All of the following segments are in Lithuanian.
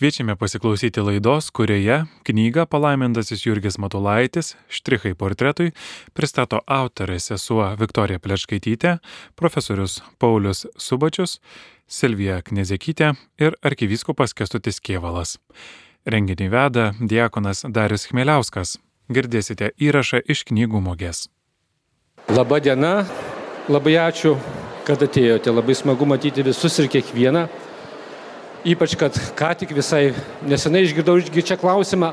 Kviečiame pasiklausyti laidos, kurioje knygą palaimintasis Jurgis Matulaitis Štrichai portretui pristato autorė sesuo Viktorija Plečkaitytė, profesorius Paulius Subačius, Silvija Knezekytė ir arkivyskupas Kestutis Kievalas. Renginį veda diakonas Darius Chmeliauskas. Girdėsite įrašą iš knygų mogės. Labą dieną, labai ačiū, kad atėjote. Labai smagu matyti visus ir kiekvieną. Ypač, kad ką tik visai nesenai išgirdau irgi čia klausimą,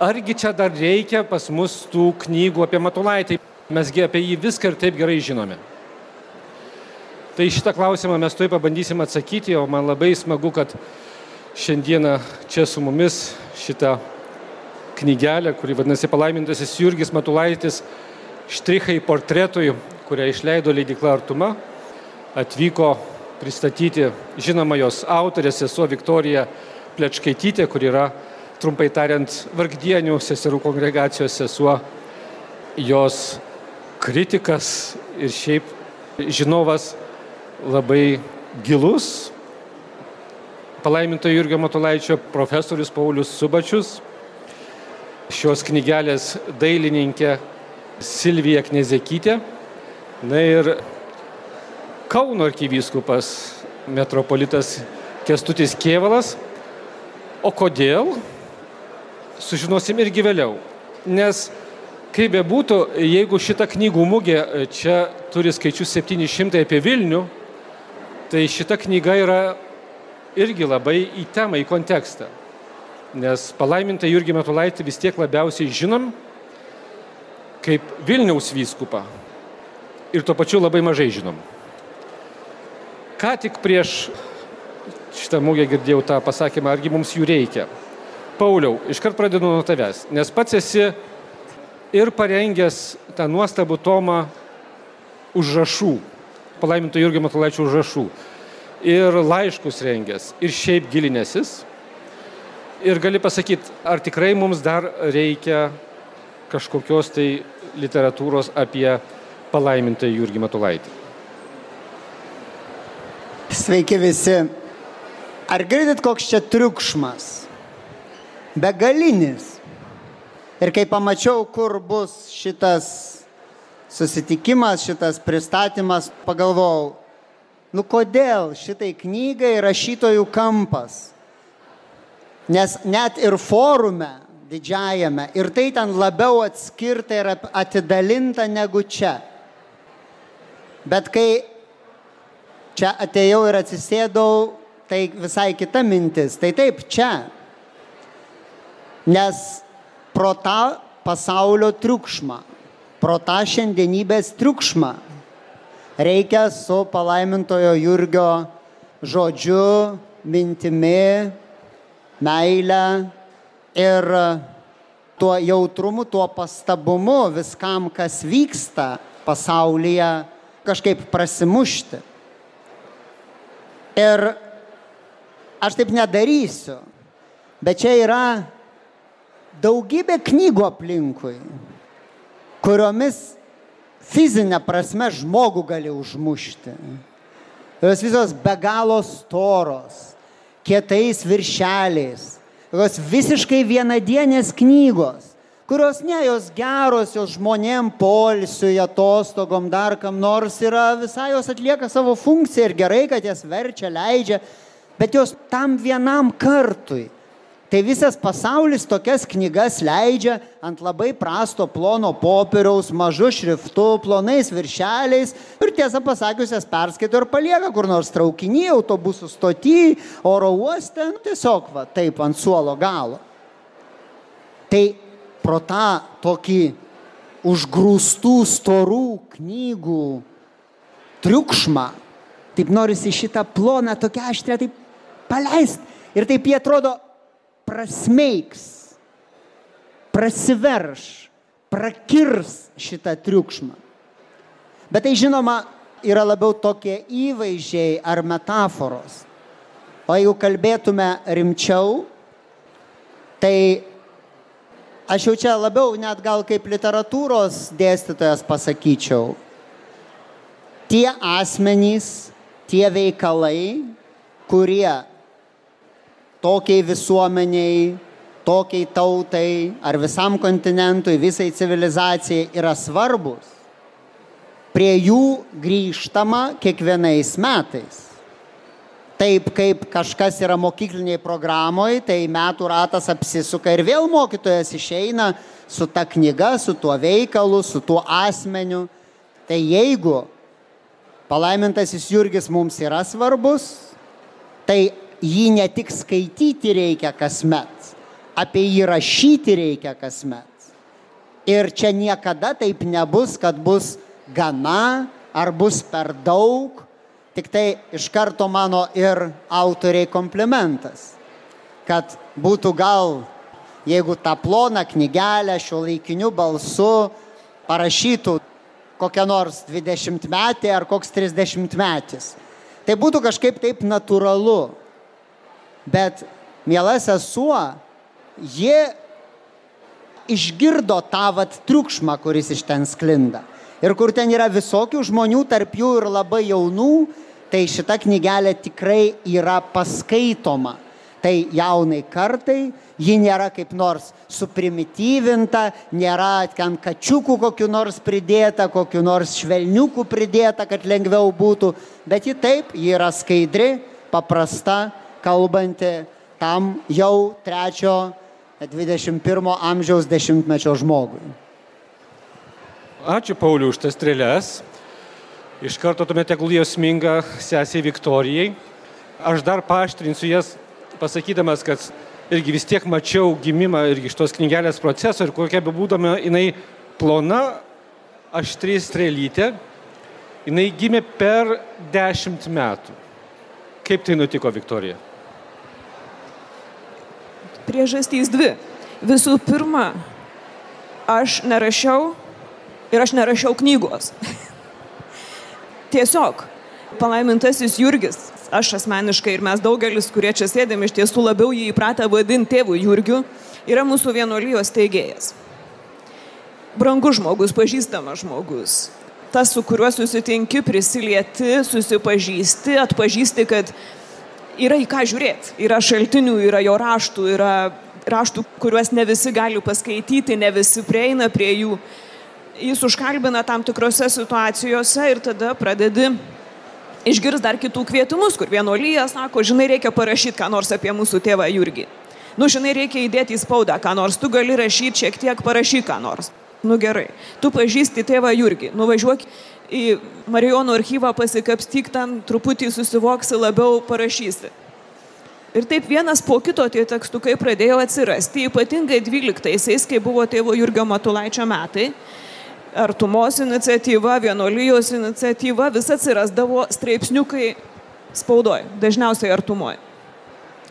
argi čia dar reikia pas mus tų knygų apie Matulaitį. Mesgi apie jį viską ir taip gerai žinome. Tai šitą klausimą mes tuoj pabandysim atsakyti, o man labai smagu, kad šiandieną čia su mumis šitą knygelę, kuri vadinasi Palaimintasis Jurgis Matulaitis, štrichai portretui, kurią išleido leidikla Artuma, atvyko pristatyti žinoma jos autorė, sesuo Viktorija Plečkaitytė, kur yra, trumpai tariant, vargdienių seserų kongregacijos sesuo, jos kritikas ir šiaip žinovas labai gilus. Palaiminto Jurgio Matulaičio profesorius Paulius Subačius, šios knygelės dailininkė Silvija Knezekytė. Na ir Kauno arkivyskupas metropolitas Kestutis Kievalas. O kodėl? Sužinosim irgi vėliau. Nes kaip bebūtų, jeigu šita knygų mugė čia turi skaičius 700 apie Vilnių, tai šita knyga yra irgi labai į temą, į kontekstą. Nes palaimintą Jurgį Metulaitį vis tiek labiausiai žinom kaip Vilniaus vyskupą. Ir tuo pačiu labai mažai žinom. Ką tik prieš šitą mūgę girdėjau tą pasakymą, argi mums jų reikia. Pauliau, iškart pradedu nuo tavęs, nes pats esi ir parengęs tą nuostabų tomą užrašų, palaiminto Jurgio Matulaičio užrašų, ir laiškus rengęs, ir šiaip gilinėsis. Ir gali pasakyti, ar tikrai mums dar reikia kažkokios tai literatūros apie palaimintą Jurgį Matulaitį. Sveiki visi. Ar girdit, koks čia triukšmas? Begalinis. Ir kai pamačiau, kur bus šitas susitikimas, šitas pristatymas, pagalvojau, nu kodėl šitai knygai rašytojų kampas? Nes net ir forume didžiajame, ir tai ten labiau atskirta ir atidalinta negu čia. Bet kai čia atėjau ir atsisėdau, tai visai kita mintis. Tai taip, čia. Nes pro tą pasaulio triukšmą, pro tą šiandienybės triukšmą reikia su palaimintojo Jurgio žodžiu, mintimi, meile ir tuo jautrumu, tuo pastabumu viskam, kas vyksta pasaulyje, kažkaip prasimušti. Ir aš taip nedarysiu. Bet čia yra daugybė knygų aplinkui, kuriomis fizinė prasme žmogų gali užmušti. Jos visos be galo storos, kietais viršeliais, jos visiškai vienadienės knygos kurios ne jos geros, jos žmonėm polsiui, atostogom, dar kam nors yra, visai jos atlieka savo funkciją ir gerai, kad jas verčia, leidžia, bet jos tam vienam kartui. Tai visas pasaulis tokias knygas leidžia ant labai prasto plono popieriaus, mažu šriftu, plonais viršeliais ir tiesą pasakius jas perskaito ir palieka kur nors traukinį, autobusų stotį, oro uoste, nu, tiesiog va taip ant suolo galo. Tai pro tą tokį užgrūstų storų knygų triukšmą, taip norisi šitą ploną, tokią aštrę, taip paleist. Ir taip jie atrodo prasmeiks, prasiverš, prakirs šitą triukšmą. Bet tai žinoma yra labiau tokie įvaizdžiai ar metaforos. O jeigu kalbėtume rimčiau, tai aš jau čia labiau net gal kaip literatūros dėstytojas pasakyčiau. Tie asmenys, tie veikalai, kurie tokiai visuomeniai, tokiai tautai ar visam kontinentui, visai civilizacijai yra svarbus, prie jų grįžtama kiekvienais metais. Taip kaip kažkas yra mokykliniai programoje, tai metų ratas apsisuka ir vėl mokytojas išeina su ta knyga, su tuo veikalu, su tuo asmeniu. Tai jeigu palaimintasis Jurgis mums yra svarbus, tai jį ne tik skaityti reikia kasmet, apie jį rašyti reikia kasmet. Ir čia niekada taip nebus, kad bus gana ar bus per daug. Tik tai iš karto mano ir autoriai komplimentas, kad būtų gal, jeigu tą ploną knygelę šio laikiniu balsu parašytų kokia nors 20 metė ar koks 30 metis. Tai būtų kažkaip taip natūralu. Bet miela sesuo, jie išgirdo tą vat triukšmą, kuris iš ten sklinda. Ir kur ten yra visokių žmonių, tarp jų ir labai jaunų, tai šita knygelė tikrai yra paskaitoma. Tai jaunai kartai, ji nėra kaip nors suprimityvinta, nėra ten kačiukų kokiu nors pridėta, kokiu nors švelniukų pridėta, kad lengviau būtų, bet ji taip, ji yra skaidri, paprasta kalbanti tam jau trečio 21 amžiaus dešimtmečio žmogui. Ačiū Pauliu už tas strėlės. Iš karto tuomet tegul jos sminga sesiai Viktorijai. Aš dar paaštrinsiu jas, pasakydamas, kad irgi vis tiek mačiau gimimą irgi iš tos knygelės proceso ir kokia bebūdama jinai plona, aštri strėlytė, jinai gimė per dešimt metų. Kaip tai nutiko, Viktorija? priežastys dvi. Visų pirma, aš nerašiau ir aš nerašiau knygos. Tiesiog, palaimintasis Jurgis, aš asmeniškai ir mes daugelis, kurie čia sėdėm, iš tiesų labiau jį įpratę vadinti tėvų Jurgiu, yra mūsų vienuolijos teigėjas. Brangus žmogus, pažįstamas žmogus. Tas, su kuriuo susitinki, prisilieti, susipažįsti, atpažįsti, kad yra į ką žiūrėti. Yra šaltinių, yra jo raštų, yra raštų, kuriuos ne visi gali paskaityti, ne visi prieina prie jų. Jis užkalbina tam tikrose situacijose ir tada pradedi išgirs dar kitų kvietimus, kur vienuolyje sako, žinai, reikia parašyti ką nors apie mūsų tėvą Jurgį. Nu, žinai, reikia įdėti į spaudą ką nors, tu gali rašyti šiek tiek, parašyk ką nors. Nu gerai, tu pažįsti tėvą Jurgį, nuvažiuok į Marijonų archyvą pasikapstyk ten, truputį susivoksi, labiau parašysi. Ir taip vienas po kito tie tekstukai pradėjo atsirasti, ypatingai 12-aisiais, kai buvo tėvo Jurgio Matulaičio metai. Artumos iniciatyva, vienolyjos iniciatyva, vis atsirasdavo straipsniukai spaudoj, dažniausiai artumoj.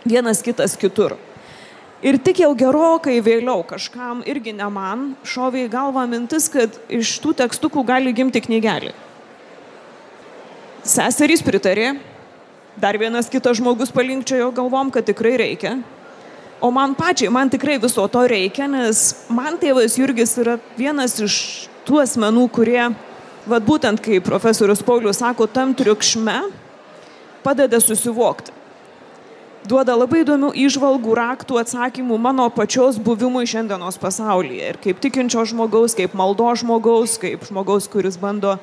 Vienas kitas kitur. Ir tik jau gerokai vėliau kažkam irgi ne man šovė į galvą mintis, kad iš tų tekstukų gali gimti knygelį. Seserys pritarė, dar vienas kitas žmogus palinkčiojo galvom, kad tikrai reikia. O man pačiai, man tikrai viso to reikia, nes man tėvas Jurgis yra vienas iš tų asmenų, kurie, vad būtent kaip profesorius Paulius sako, tam triukšme padeda susivokti duoda labai įdomių įžvalgų, raktų, atsakymų mano pačios buvimui šiandienos pasaulyje. Ir kaip tikinčio žmogaus, kaip maldo žmogaus, kaip žmogaus, kuris bando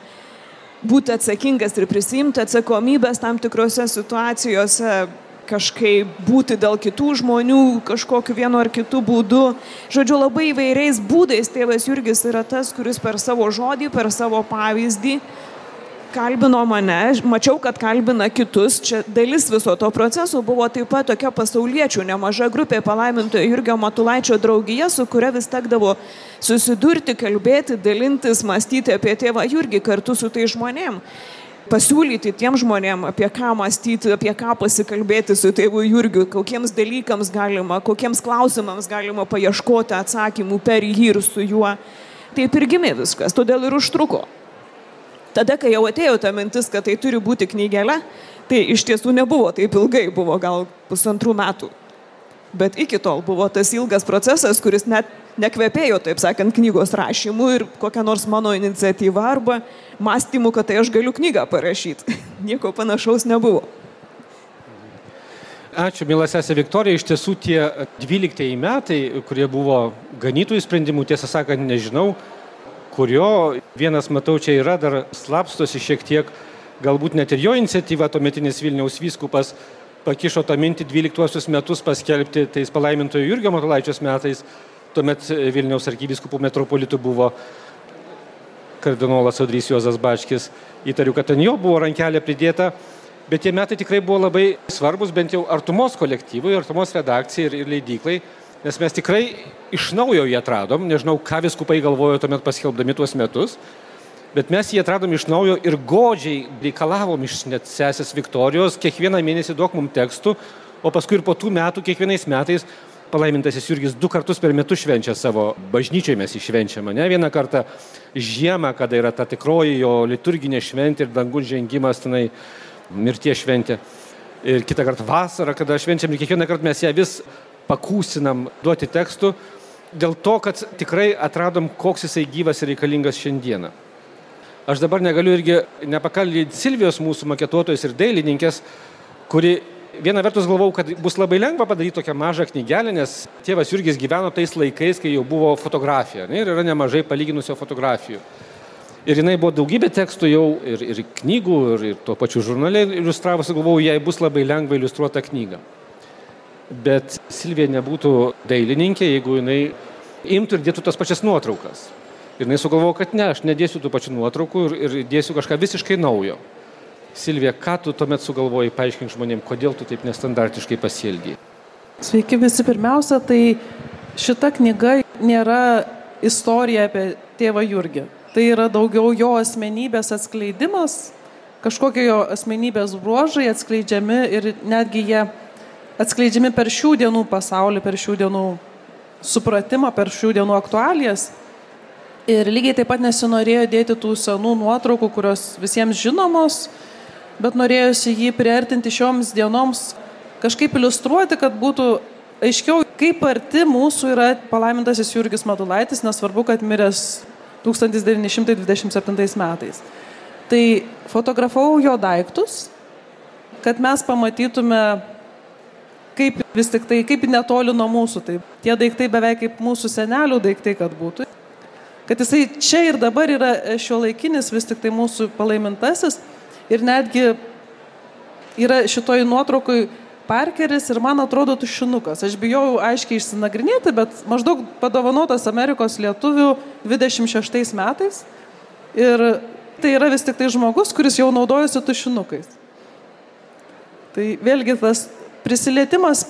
būti atsakingas ir prisimti atsakomybės tam tikrose situacijose, kažkaip būti dėl kitų žmonių kažkokiu vienu ar kitu būdu. Žodžiu, labai įvairiais būdais tėvas Jurgis yra tas, kuris per savo žodį, per savo pavyzdį kalbino mane, mačiau, kad kalbina kitus. Čia dalis viso to proceso buvo taip pat tokia pasauliečių nemaža grupė palaimintojo Jurgio Matulaičio draugija, su kuria vis tekdavo susidurti, kalbėti, dalintis, mąstyti apie tėvą Jurgį kartu su tai žmonėm. Pasiūlyti tiem žmonėm, apie ką mąstyti, apie ką pasikalbėti su tėvu Jurgiu, kokiems dalykams galima, kokiems klausimams galima paieškoti atsakymų per jį ir su juo. Taip ir gimė viskas, todėl ir užtruko. Tada, kai jau atėjo ta mintis, kad tai turi būti knygelė, tai iš tiesų nebuvo taip ilgai, buvo gal pusantrų metų. Bet iki tol buvo tas ilgas procesas, kuris net nekvepėjo, taip sakant, knygos rašymu ir kokia nors mano iniciatyva arba mąstymu, kad tai aš galiu knygą parašyti. Nieko panašaus nebuvo. Ačiū, mėla sesė Viktorija. Iš tiesų tie 12 metai, kurie buvo ganytojų sprendimų, tiesą sakant, nežinau, kurio vienas, matau, čia yra, dar slapstosi šiek tiek, galbūt net ir jo iniciatyva, tuometinis Vilniaus vyskupas pakišo tą mintį 12 metus paskelbti tais palaimintojo Jurgio Matulaičios metais, tuomet Vilniaus arkyviskupų metropolitų buvo kardinolas Audrys Juozas Bačkis. Įtariu, kad ten jo buvo rankelė pridėta Bet tie metai tikrai buvo labai svarbus bent jau artumos kolektyvui, artumos redakcijai ir, ir leidyklai, nes mes tikrai iš naujo jį atradom, nežinau, ką viskupai galvojo tuomet paskelbdami tuos metus, bet mes jį atradom iš naujo ir godžiai reikalavom iš net sesės Viktorijos, kiekvieną mėnesį duok mums tekstų, o paskui ir po tų metų kiekvienais metais palaimintasis Jurgis du kartus per metus švenčia savo bažnyčioje mes iššvenčiame, ne vieną kartą žiemą, kada yra ta tikroji jo liturginė šventė ir dangun žengimas tenai mirties šventė. Ir kitą kartą vasarą, kada švenčiam ir kiekvieną kartą mes ją vis pakūsinam duoti tekstų, dėl to, kad tikrai atradom, koks jisai gyvas ir reikalingas šiandieną. Aš dabar negaliu irgi nepakalbėti Silvijos mūsų maketuotojos ir dailininkės, kuri viena vertus galvau, kad bus labai lengva padaryti tokią mažą knygelę, nes tėvas Jurgis gyveno tais laikais, kai jau buvo fotografija ne, ir yra nemažai palyginusio fotografijų. Ir jinai buvo daugybė tekstų jau ir, ir knygų, ir, ir tuo pačiu žurnale iliustravusi, galvojau, jai bus labai lengva iliustruota knyga. Bet Silvija nebūtų dailininkė, jeigu jinai imtų ir dėtų tas pačias nuotraukas. Ir jinai sugalvojo, kad ne, aš nedėsiu tų pačių nuotraukų ir, ir dėsiu kažką visiškai naujo. Silvija, ką tu tuomet sugalvojai, paaiškink žmonėm, kodėl tu taip nestandartiškai pasielgiai? Sveiki visi. Pirmiausia, tai šita knyga nėra istorija apie tėvą Jurgį tai yra daugiau jo asmenybės atskleidimas, kažkokie jo asmenybės bruožai atskleidžiami ir netgi jie atskleidžiami per šių dienų pasaulį, per šių dienų supratimą, per šių dienų aktualijas. Ir lygiai taip pat nesinorėjo dėti tų senų nuotraukų, kurios visiems žinomos, bet norėjosi jį priartinti šioms dienoms, kažkaip iliustruoti, kad būtų aiškiau, kaip arti mūsų yra palaimintasis Jurgis Matulaitis, nesvarbu, kad miręs 1927 metais. Tai fotografavau jo daiktus, kad mes pamatytume, kaip vis tik tai, kaip netoli nuo mūsų. Tai tie daiktai beveik kaip mūsų senelių daiktai, kad būtų. Kad jisai čia ir dabar yra šio laikinis vis tik tai mūsų palaimintasis ir netgi yra šitoj nuotraukui Parkeris ir man atrodo tušinukas. Aš bijau aiškiai išsinagrinėti, bet maždaug padovanotas Amerikos lietuvių 26 metais. Ir tai yra vis tik tai žmogus, kuris jau naudojasi tušinukais. Tai vėlgi tas prisilietimas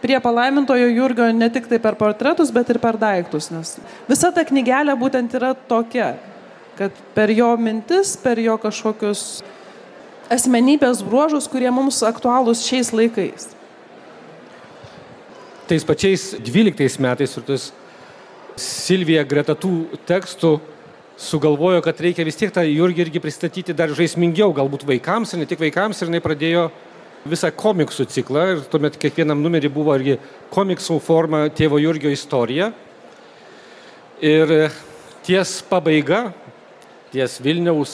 prie palaimintojo Jurgio ne tik tai per portretus, bet ir per daiktus. Nes visa ta knygelė būtent yra tokia, kad per jo mintis, per jo kažkokius asmenybės bruožus, kurie mums aktualūs šiais laikais. Tais pačiais 12 metais ir tas Silvija greta tų tekstų sugalvojo, kad reikia vis tiek tą Jurgį irgi pristatyti dar žaismingiau, galbūt vaikams ir ne tik vaikams, ir jinai pradėjo visą komiksų ciklą ir tuomet kiekvienam numerį buvo irgi komiksų forma tėvo Jurgio istorija. Ir ties pabaiga, ties Vilniaus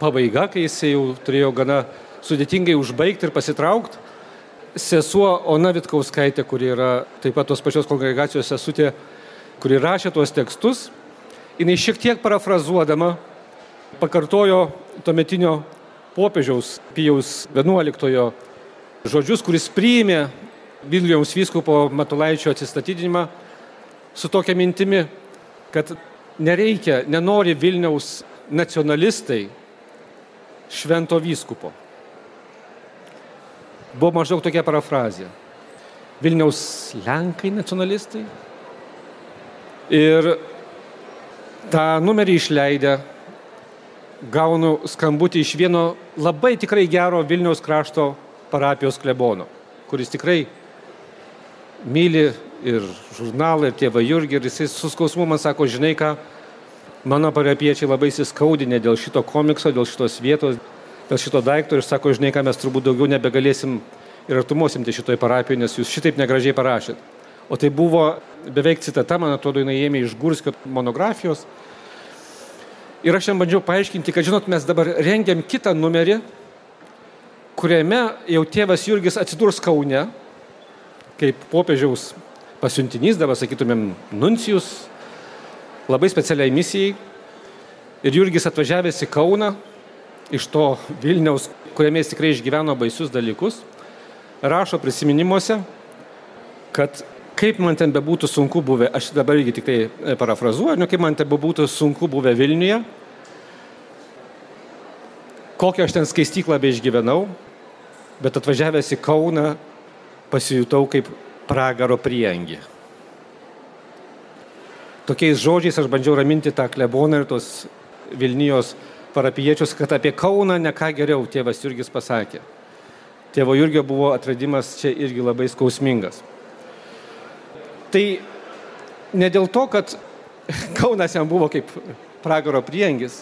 pabaiga, kai jis jau turėjo gana sudėtingai užbaigti ir pasitraukti, sesuo Ona Vitkauskaitė, kuri yra taip pat tos pačios kongregacijos sesutė, kuri rašė tuos tekstus, jinai šiek tiek parafrazuodama pakartojo tuometinio popiežiaus Pijaus XI žodžius, kuris priėmė Vilniaus vyskupo Matulaičio atsistatydinimą su tokia mintimi, kad nereikia, nenori Vilniaus nacionalistai švento vyskupo. Buvo maždaug tokia parafrazė. Vilniaus Lenkai nacionalistai. Ir tą numerį išleidę gaunu skambutį iš vieno labai tikrai gero Vilniaus krašto parapijos klebono, kuris tikrai myli ir žurnalą, ir tėvą Jurgį, ir jisai suskausmu man sako, žinai ką, Mano parapiečiai labai įsiskaudinę dėl šito komikso, dėl šitos vietos, dėl šito daikto ir sako, žinai ką, mes turbūt daugiau nebegalėsim ir artumuosimti šitoj parapijoje, nes jūs šitaip negražiai parašėt. O tai buvo beveik citata, man atrodo, jinai ėmė iš Gurskio monografijos. Ir aš jam bandžiau paaiškinti, kad, žinot, mes dabar rengiam kitą numerį, kuriame jau tėvas Jurgis atsidurs Kaune, kaip popiežiaus pasiuntinys, dabar sakytumėm, nuncijus, labai specialiai misijai. Ir Jurgis atvažiavęs į Kauną iš to Vilniaus, kuriame jis tikrai išgyveno baisius dalykus, rašo prisiminimuose, kad kaip man ten bebūtų sunku buvę, aš dabar irgi tik tai e, parafrazuoju, nu, kaip man ten bebūtų sunku buvę Vilniuje, kokią aš ten skaistyklą be išgyvenau, bet atvažiavęs į Kauną pasijutau kaip pragaro priengi. Tokiais žodžiais aš bandžiau raminti tą kleboną ir tos Vilnijos parapiečius, kad apie Kauną ne ką geriau tėvas Jurgis pasakė. Tėvo Jurgio buvo atradimas čia irgi labai skausmingas. Tai ne dėl to, kad Kaunas jam buvo kaip pragaro priengis,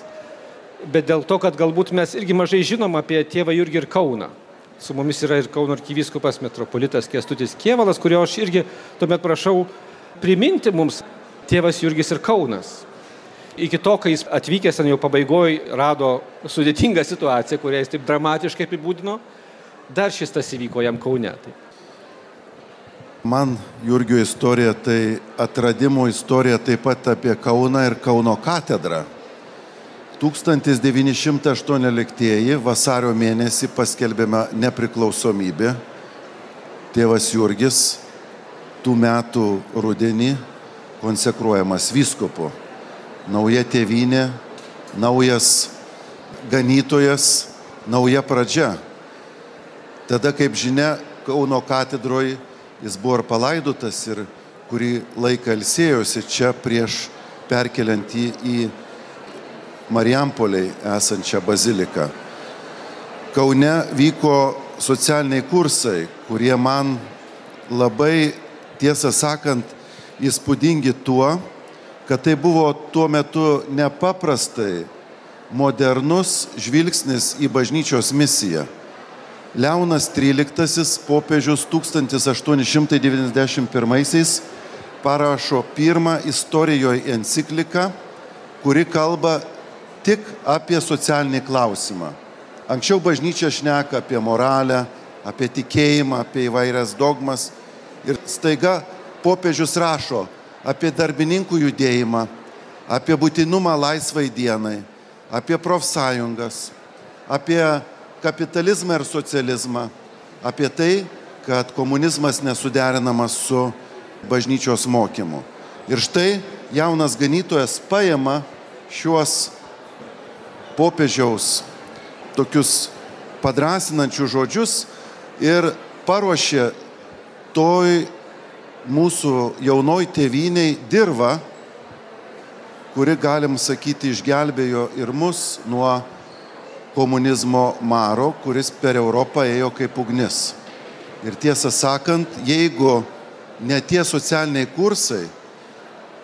bet dėl to, kad galbūt mes irgi mažai žinom apie tėvą Jurgį ir Kauną. Su mumis yra ir Kauno arkivyskupas metropolitas Kestutis Kievalas, kurio aš irgi tuomet prašau priminti mums tėvas Jurgis ir Kaunas. Iki to, kai jis atvykęs ten jau pabaigoje rado sudėtingą situaciją, kurią jis taip dramatiškai apibūdino, dar šis tas įvyko jam Kaune. Tai. Man Jurgio istorija tai atradimo istorija taip pat apie Kauną ir Kauno katedrą. 1918 vasario mėnesį paskelbėme nepriklausomybę. Tėvas Jurgis tų metų rudenį konsekruojamas vyskupu. Nauja tėvynė, naujas ganytojas, nauja pradžia. Tada, kaip žinia, Kauno katedroje jis buvo ir palaidotas ir kurį laiką ilsėjosi čia prieš perkeliant jį į Marijampoliai esančią baziliką. Kaune vyko socialiniai kursai, kurie man labai, tiesą sakant, įspūdingi tuo, kad tai buvo tuo metu nepaprastai modernus žvilgsnis į bažnyčios misiją. Leonas XIII popiežius 1891 parašo pirmą istorijoje encikliką, kuri kalba tik apie socialinį klausimą. Anksčiau bažnyčia šneka apie moralę, apie tikėjimą, apie įvairias dogmas. Ir staiga popiežius rašo apie darbininkų judėjimą, apie būtinumą laisvai dienai, apie profsąjungas, apie kapitalizmą ir socializmą, apie tai, kad komunizmas nesuderinamas su bažnyčios mokymu. Ir štai jaunas ganytojas paima šiuos popiežiaus tokius padrasinančius žodžius ir paruošė toj mūsų jaunoj tėviniai dirba, kuri, galim sakyti, išgelbėjo ir mus nuo komunizmo maro, kuris per Europą ėjo kaip ugnis. Ir tiesą sakant, jeigu ne tie socialiniai kursai,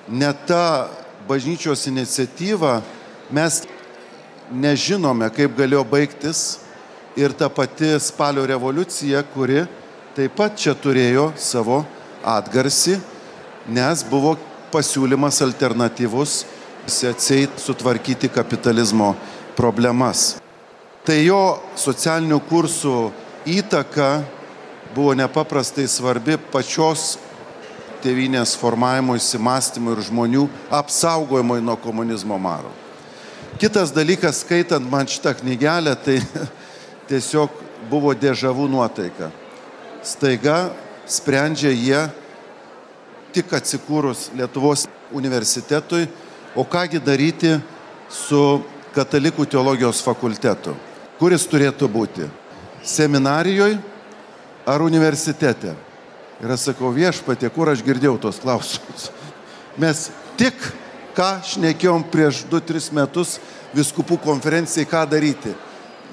ne ta bažnyčios iniciatyva, mes nežinome, kaip galėjo baigtis ir ta pati spalio revoliucija, kuri taip pat čia turėjo savo atgarsį, nes buvo pasiūlymas alternatyvus atseit sutvarkyti kapitalizmo problemas. Tai jo socialinių kursų įtaka buvo nepaprastai svarbi pačios tėvynės formavimo įsimastymui ir žmonių apsaugojimui nuo komunizmo maro. Kitas dalykas, skaitant man šitą knygelę, tai tiesiog buvo dėžavų nuotaika. Staiga sprendžia jie tik atsikūrus Lietuvos universitetui, o kągi daryti su Katalikų teologijos fakultetu. Kuris turėtų būti? Seminarijoje ar universitete? Ir aš sakau viešpatė, kur aš girdėjau tos klausimus. Mes tik ką šnekėjom prieš 2-3 metus viskupų konferencijai, ką daryti.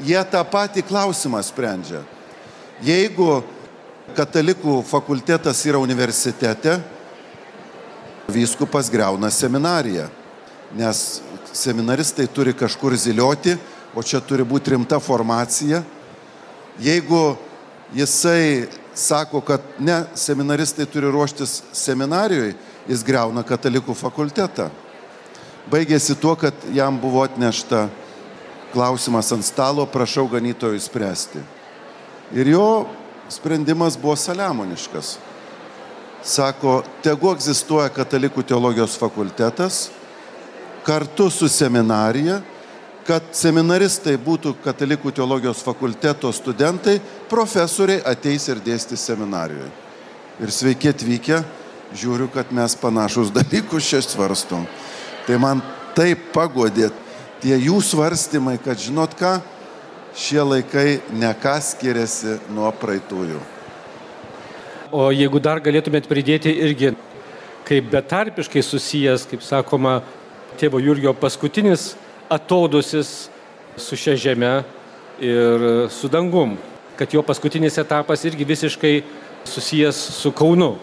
Jie tą patį klausimą sprendžia. Jeigu katalikų fakultetas yra universitete, vyskupas greuna seminariją, nes seminaristai turi kažkur zilioti, o čia turi būti rimta formacija. Jeigu jisai sako, kad ne, seminaristai turi ruoštis seminarijoje, jis greuna katalikų fakultetą baigėsi tuo, kad jam buvo atnešta klausimas ant stalo, prašau ganytojų spręsti. Ir jo sprendimas buvo saliamoniškas. Sako, tegu egzistuoja katalikų teologijos fakultetas kartu su seminarija, kad seminaristai būtų katalikų teologijos fakulteto studentai, profesoriai ateis ir dėstys seminarijoje. Ir sveiki atvykę, žiūriu, kad mes panašus dalykus čia svarstom. Tai man taip pagodė tie jų svarstymai, kad žinot ką, šie laikai neką skiriasi nuo praeitųjų. O jeigu dar galėtumėt pridėti irgi, kaip betarpiškai susijęs, kaip sakoma, tėvo Jurgio paskutinis atodusis su šia žeme ir su dangum, kad jo paskutinis etapas irgi visiškai susijęs su Kaunu.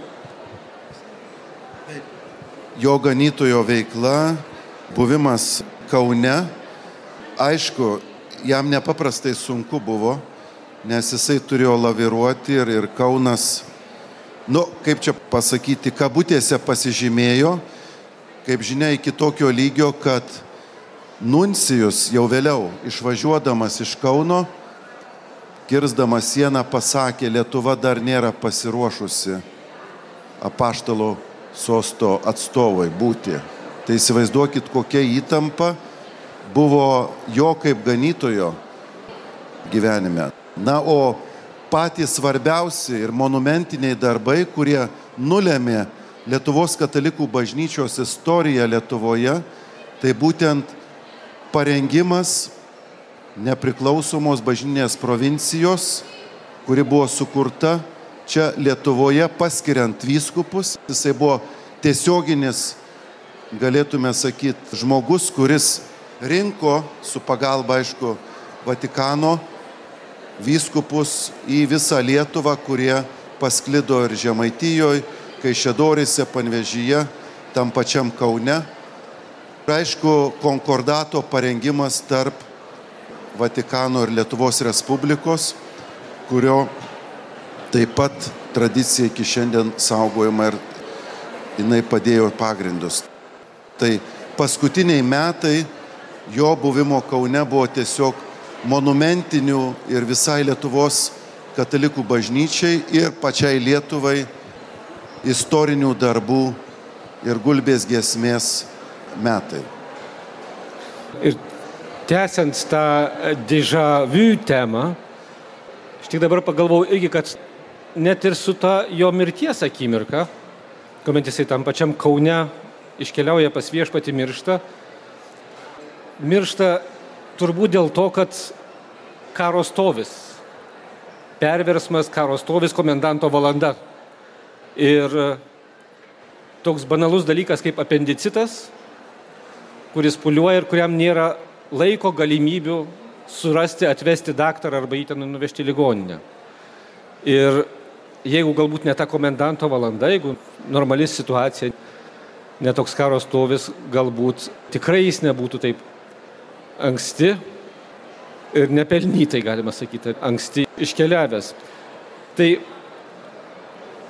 Jo ganytojo veikla, buvimas Kaune, aišku, jam nepaprastai sunku buvo, nes jisai turėjo laviruoti ir, ir Kaunas, nu, kaip čia pasakyti, kabutėse pasižymėjo, kaip žinia, iki tokio lygio, kad Nuncijus jau vėliau išvažiuodamas iš Kauno, kirsdamas sieną pasakė, Lietuva dar nėra pasiruošusi apaštalo sosto atstovai būti. Tai įsivaizduokit, kokia įtampa buvo jo kaip ganytojo gyvenime. Na, o patys svarbiausi ir monumentiniai darbai, kurie nulėmė Lietuvos katalikų bažnyčios istoriją Lietuvoje, tai būtent parengimas nepriklausomos bažnytinės provincijos, kuri buvo sukurta čia Lietuvoje paskiriant vyskupus. Jisai buvo tiesioginis, galėtume sakyti, žmogus, kuris rinko su pagalba, aišku, Vatikano vyskupus į visą Lietuvą, kurie pasklido ir Žemaitijoje, Kaišėdorise, Panvežyje, tam pačiam Kaune. Ir aišku, konkordato parengimas tarp Vatikano ir Lietuvos Respublikos, kurio taip pat tradicija iki šiandien saugojama ir jinai padėjo pagrindus. Tai paskutiniai metai jo buvimo Kaune buvo tiesiog monumentinių ir visai Lietuvos katalikų bažnyčiai ir pačiai Lietuvai istorinių darbų ir gulbės giesmės metai. Ir tęsiant tą vu temą, aš tik dabar pagalvojau irgi, kad net ir su ta jo mirties akimirka, kuomet jisai tam pačiam Kaune iškeliauja pas viešpati mirštą, miršta turbūt dėl to, kad karo stovis, perversmas, karo stovis, komendanto valanda. Ir toks banalus dalykas kaip apendicitas, kuris puliuoja ir kuriam nėra laiko galimybių surasti, atvesti daktarą arba jį ten nuvežti į ligoninę. Ir jeigu galbūt ne ta komendanto valanda, jeigu normali situacija, netoks karo stovis, galbūt tikrai jis nebūtų taip anksti ir nepelnytai, galima sakyti, anksti iškeliavęs. Tai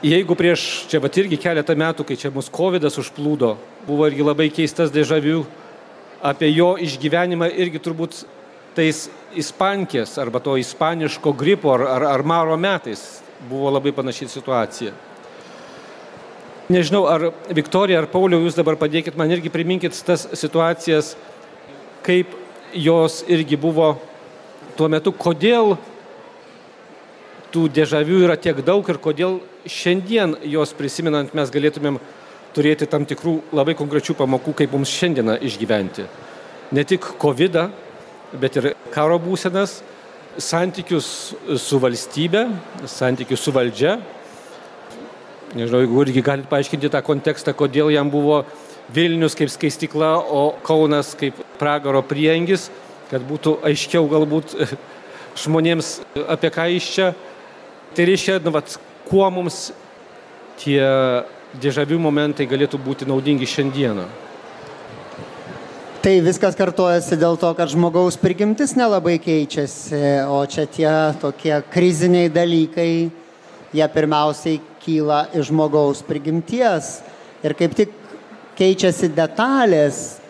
jeigu prieš, čia va irgi keletą metų, kai čia mus COVID užplūdo, buvo irgi labai keistas dėžavių apie jo išgyvenimą irgi turbūt tais ispankės arba to ispaniško gripo ar, ar, ar maro metais buvo labai panaši situacija. Nežinau, ar Viktorija ar Pauliau, jūs dabar padėkit man irgi priminkit tas situacijas, kaip jos irgi buvo tuo metu, kodėl tų dėžavių yra tiek daug ir kodėl šiandien jos prisimenant mes galėtumėm turėti tam tikrų labai konkrečių pamokų, kaip mums šiandieną išgyventi. Ne tik COVID, bet ir karo būsenas, santykius su valstybe, santykius su valdžia. Nežinau, jeigu irgi galite paaiškinti tą kontekstą, kodėl jam buvo Vilnius kaip skaistikla, o Kaunas kaip pragaro priengis, kad būtų aiškiau galbūt žmonėms apie ką iš čia. Tai reiškia, nu, vat, kuo mums tie dėžavių momentai galėtų būti naudingi šiandieną. Tai viskas kartojasi dėl to, kad žmogaus prigimtis nelabai keičiasi, o čia tie tokie kriziniai dalykai, jie pirmiausiai kyla iš žmogaus prigimties. Ir kaip tik keičiasi detalės,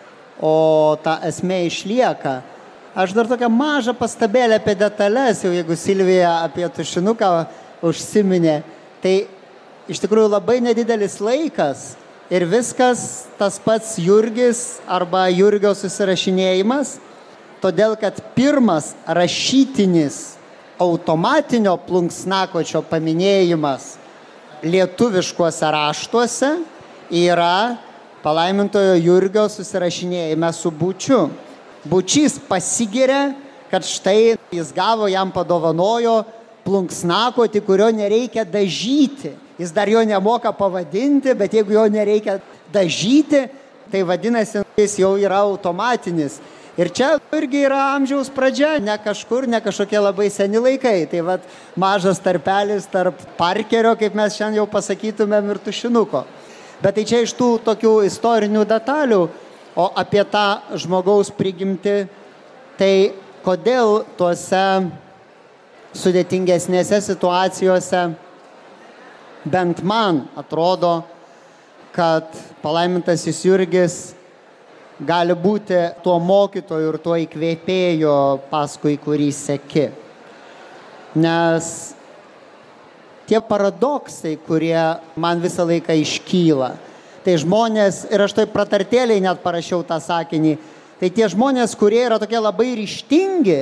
o ta esmė išlieka. Aš dar tokią mažą pastabėlę apie detalės, jau jeigu Silvija apie tušinuką užsiminė, tai iš tikrųjų labai nedidelis laikas ir viskas tas pats Jurgis arba Jurgio susirašinėjimas, todėl kad pirmas rašytinis automatinio plunksnakočio paminėjimas lietuviškuose raštuose yra palaimintojo Jurgio susirašinėjime su Bučiu. Bučys pasigiria, kad štai jis gavo, jam padovanojo plunksnakoti, kurio nereikia dažyti. Jis dar jo nemoka pavadinti, bet jeigu jo nereikia dažyti, tai vadinasi, jis jau yra automatinis. Ir čia irgi yra amžiaus pradžia, ne kažkur, ne kažkokie labai seni laikai. Tai vad mažas tarpelis tarp parkerio, kaip mes šiandien jau pasakytumėm, ir tušinuko. Bet tai čia iš tų tokių istorinių detalių, o apie tą žmogaus prigimti, tai kodėl tuose sudėtingesnėse situacijose bent man atrodo, kad palaimintasis Jurgis gali būti tuo mokytoju ir tuo įkvėpėjo, paskui kurį seki. Nes tie paradoksai, kurie man visą laiką iškyla, tai žmonės, ir aš tai pratartėliai net parašiau tą sakinį, tai tie žmonės, kurie yra tokie labai ryštingi,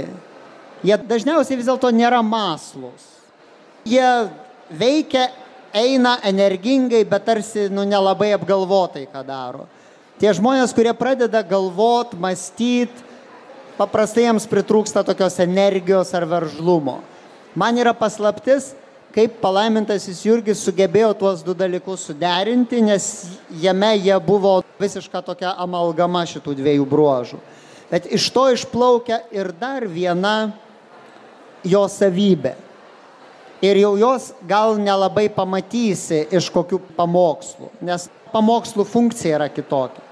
jie dažniausiai vis dėlto nėra maslus. Jie veikia, eina energingai, bet tarsi nu, nelabai apgalvotai, ką daro. Tie žmonės, kurie pradeda galvot, mąstyti, paprastai jiems pritrūksta tokios energijos ar veržlumo. Man yra paslaptis, kaip palaimintasis Jurgis sugebėjo tuos du dalykus suderinti, nes jame jie buvo visiška tokia amalgama šitų dviejų bruožų. Bet iš to išplaukia ir dar viena jo savybė. Ir jau jos gal nelabai pamatysi iš kokių pamokslų, nes pamokslų funkcija yra kitokia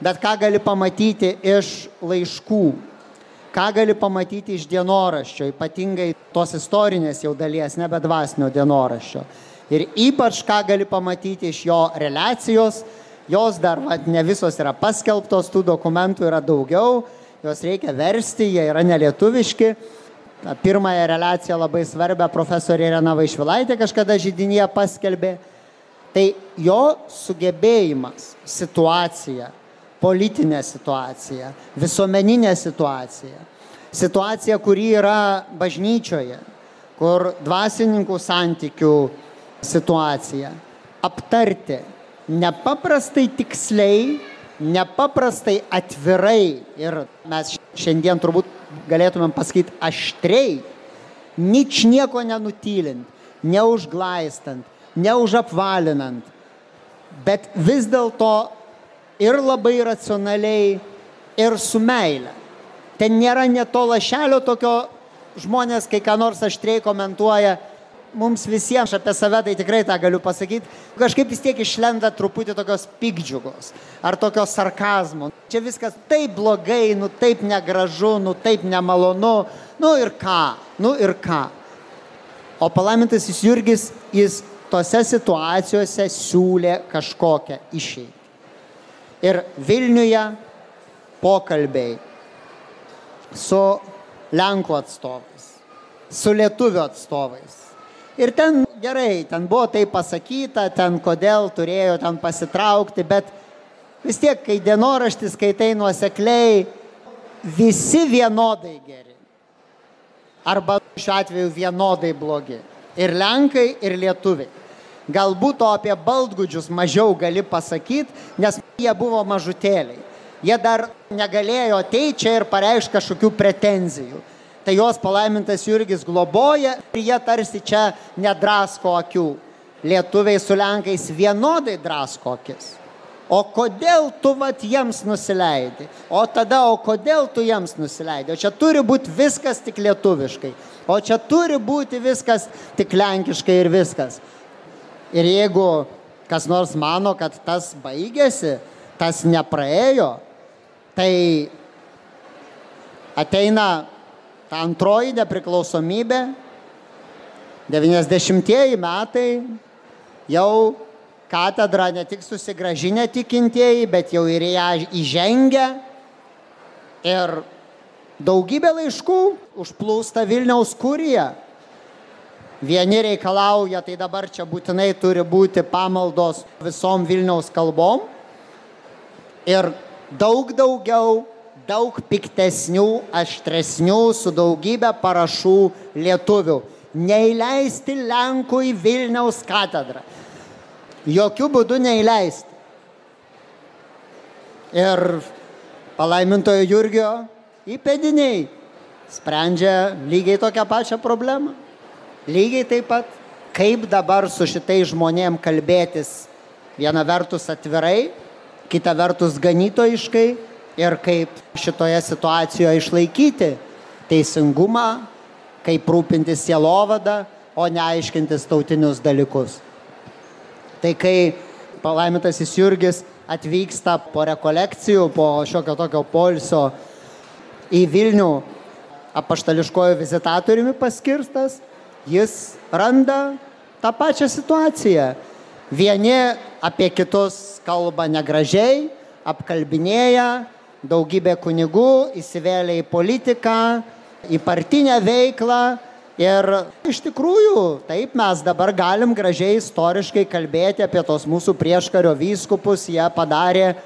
bet ką gali pamatyti iš laiškų, ką gali pamatyti iš dienoraščio, ypatingai tos istorinės jau dalies, nebe dvasinio dienoraščio. Ir ypač ką gali pamatyti iš jo relacijos, jos dar va, ne visos yra paskelbtos, tų dokumentų yra daugiau, juos reikia versti, jie yra nelietuviški. Ta pirmąją relaciją labai svarbią profesorė Irena Vaišvilaitė kažkada žydinėje paskelbė. Tai jo sugebėjimas situaciją politinę situaciją, visuomeninę situaciją, situaciją, kuri yra bažnyčioje, kur dvasininkų santykių situacija, aptarti nepaprastai tiksliai, nepaprastai atvirai ir mes šiandien turbūt galėtumėm pasakyti aštriai, nič nieko nenutylint, neužglaistant, neužapvalinant, bet vis dėlto ir labai racionaliai, ir su meile. Ten nėra net to lašelio tokio žmonės, kai ką nors aštriai komentuoja, mums visiems apie save tai tikrai tą galiu pasakyti, kažkaip vis tiek išlenda truputį tokios pikdžiugos ar tokio sarkazmo. Čia viskas taip blogai, nu taip negražu, nu taip nemalonu, nu ir ką, nu ir ką. O palaimintasis Jurgis, jis tose situacijose siūlė kažkokią išeitį ir Vilniuje pokalbiai su Lenkų atstovais, su Lietuvių atstovais. Ir ten gerai, ten buvo tai pasakyta, ten kodėl turėjo ten pasitraukti, bet vis tiek, kai dienoraštis skaitai nuosekliai, visi vienodai geri. Arba šiuo atveju vienodai blogi. Ir Lenkai, ir Lietuviai. Galbūt to apie baldgudžius mažiau gali pasakyti, nes jie buvo mažutėliai. Jie dar negalėjo ateiti čia ir pareikšti kažkokių pretenzijų. Tai jos palaimintas Jurgis globoja ir jie tarsi čia nedrasko akių. Lietuviai su Lenkais vienodai drasko akis. O kodėl tu vat jiems nusileidi? O tada, o kodėl tu jiems nusileidi? O čia turi būti viskas tik lietuviškai. O čia turi būti viskas tik lenkiškai ir viskas. Ir jeigu kas nors mano, kad tas baigėsi, tas nepraėjo, tai ateina ta antroji nepriklausomybė, 90-ieji metai, jau katedra ne tik susigražinę tikintieji, bet jau ir ją įžengia. Ir Daugybė laiškų užplūsta Vilniaus kurija. Vieni reikalauja, tai dabar čia būtinai turi būti pamaldos visom Vilniaus kalbom. Ir daug daugiau, daug piktesnių, aštresnių, su daugybė parašų lietuvių. Neįleisti Lenkų į Vilniaus katedrą. Jokių būdų neįleisti. Ir palaimintojo Jurgio įpėdiniai sprendžia lygiai tokią pačią problemą. Lygiai taip pat, kaip dabar su šitais žmonėm kalbėtis viena vertus atvirai, kita vertus ganytojiškai ir kaip šitoje situacijoje išlaikyti teisingumą, kaip rūpintis sielovadą, o ne aiškintis tautinius dalykus. Tai kai palaimintasis Jurgis atvyksta po rekolekcijų, po šiokio tokio polsio į Vilnių apaštališkojo vizitatoriumi paskirstas, jis randa tą pačią situaciją. Vieni apie kitus kalba negražiai, apkalbinėja, daugybė kunigų įsivėlė į politiką, į partinę veiklą. Ir iš tikrųjų, taip mes dabar galim gražiai istoriškai kalbėti apie tos mūsų prieškario vyskupus, jie padarė